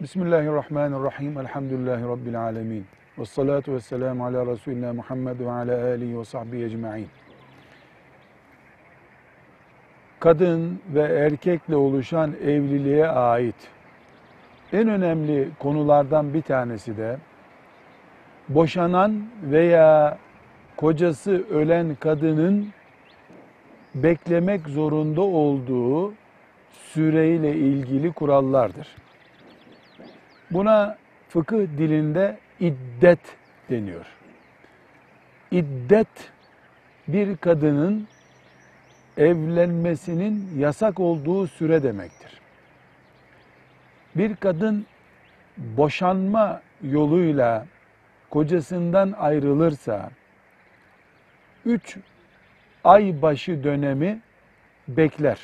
Bismillahirrahmanirrahim. Elhamdülillahi Rabbil alemin. Ve salatu ve selamu ala Resulina Muhammed ve ala alihi ve sahbihi ecma'in. Kadın ve erkekle oluşan evliliğe ait en önemli konulardan bir tanesi de boşanan veya kocası ölen kadının beklemek zorunda olduğu süreyle ilgili kurallardır. Buna fıkıh dilinde iddet deniyor. İddet bir kadının evlenmesinin yasak olduğu süre demektir. Bir kadın boşanma yoluyla kocasından ayrılırsa üç ay başı dönemi bekler.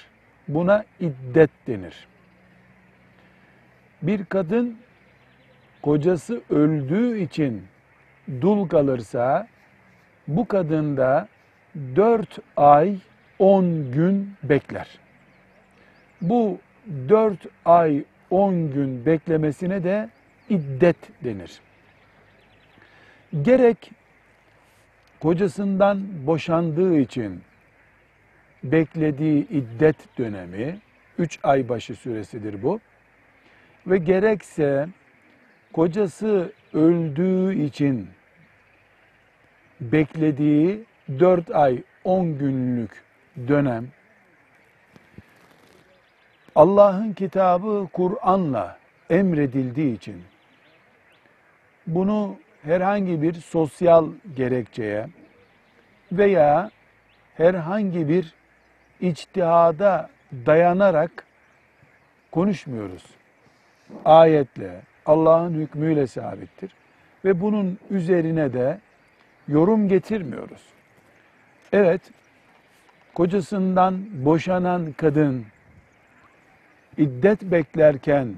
Buna iddet denir. Bir kadın kocası öldüğü için dul kalırsa bu kadın da 4 ay 10 gün bekler. Bu 4 ay 10 gün beklemesine de iddet denir. Gerek kocasından boşandığı için beklediği iddet dönemi 3 ay başı süresidir bu. Ve gerekse kocası öldüğü için beklediği 4 ay 10 günlük dönem Allah'ın kitabı Kur'an'la emredildiği için bunu herhangi bir sosyal gerekçeye veya herhangi bir içtihada dayanarak konuşmuyoruz. Ayetle, Allah'ın hükmüyle sabittir. Ve bunun üzerine de yorum getirmiyoruz. Evet, kocasından boşanan kadın iddet beklerken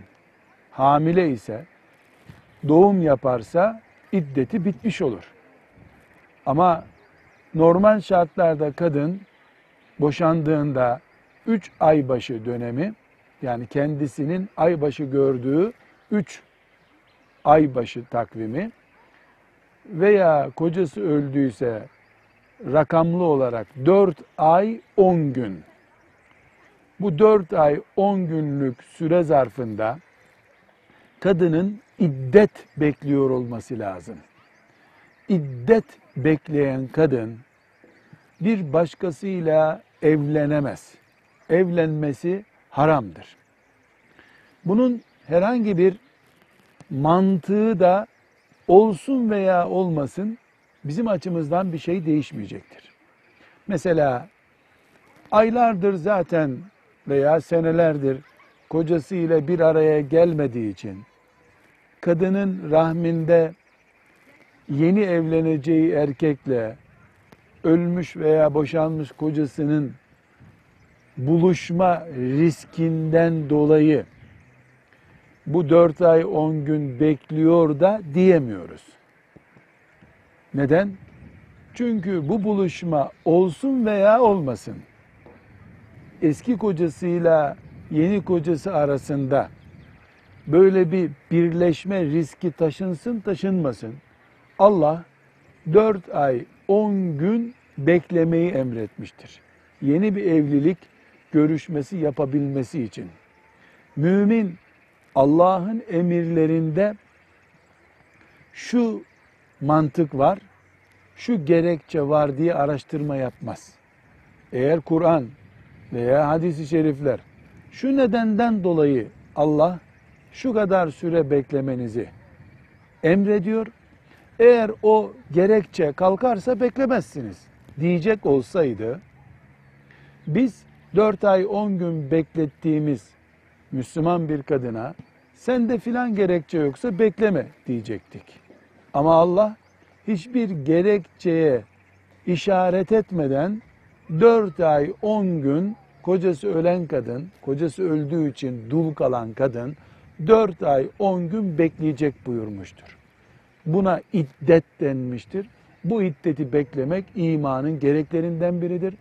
hamile ise doğum yaparsa iddeti bitmiş olur. Ama normal şartlarda kadın boşandığında 3 ay başı dönemi yani kendisinin ay başı gördüğü 3 ay başı takvimi veya kocası öldüyse rakamlı olarak 4 ay 10 gün. Bu 4 ay 10 günlük süre zarfında kadının iddet bekliyor olması lazım. İddet bekleyen kadın bir başkasıyla evlenemez. Evlenmesi haramdır. Bunun herhangi bir mantığı da olsun veya olmasın bizim açımızdan bir şey değişmeyecektir. Mesela aylardır zaten veya senelerdir kocası ile bir araya gelmediği için kadının rahminde yeni evleneceği erkekle ölmüş veya boşanmış kocasının buluşma riskinden dolayı bu dört ay on gün bekliyor da diyemiyoruz. Neden? Çünkü bu buluşma olsun veya olmasın eski kocasıyla yeni kocası arasında böyle bir birleşme riski taşınsın taşınmasın. Allah dört ay on gün beklemeyi emretmiştir. Yeni bir evlilik görüşmesi yapabilmesi için. Mümin Allah'ın emirlerinde şu mantık var, şu gerekçe var diye araştırma yapmaz. Eğer Kur'an veya hadisi şerifler şu nedenden dolayı Allah şu kadar süre beklemenizi emrediyor. Eğer o gerekçe kalkarsa beklemezsiniz diyecek olsaydı biz 4 ay 10 gün beklettiğimiz Müslüman bir kadına sen de filan gerekçe yoksa bekleme diyecektik. Ama Allah hiçbir gerekçeye işaret etmeden 4 ay 10 gün kocası ölen kadın, kocası öldüğü için dul kalan kadın 4 ay 10 gün bekleyecek buyurmuştur. Buna iddet denmiştir. Bu iddeti beklemek imanın gereklerinden biridir.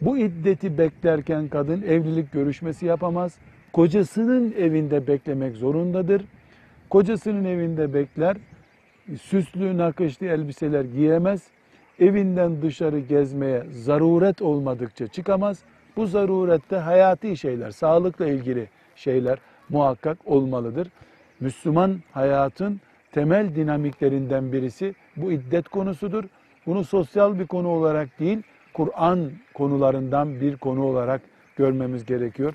Bu iddeti beklerken kadın evlilik görüşmesi yapamaz. Kocasının evinde beklemek zorundadır. Kocasının evinde bekler. Süslü, nakışlı elbiseler giyemez. Evinden dışarı gezmeye zaruret olmadıkça çıkamaz. Bu zarurette hayati şeyler, sağlıkla ilgili şeyler muhakkak olmalıdır. Müslüman hayatın temel dinamiklerinden birisi bu iddet konusudur. Bunu sosyal bir konu olarak değil, Kur'an konularından bir konu olarak görmemiz gerekiyor.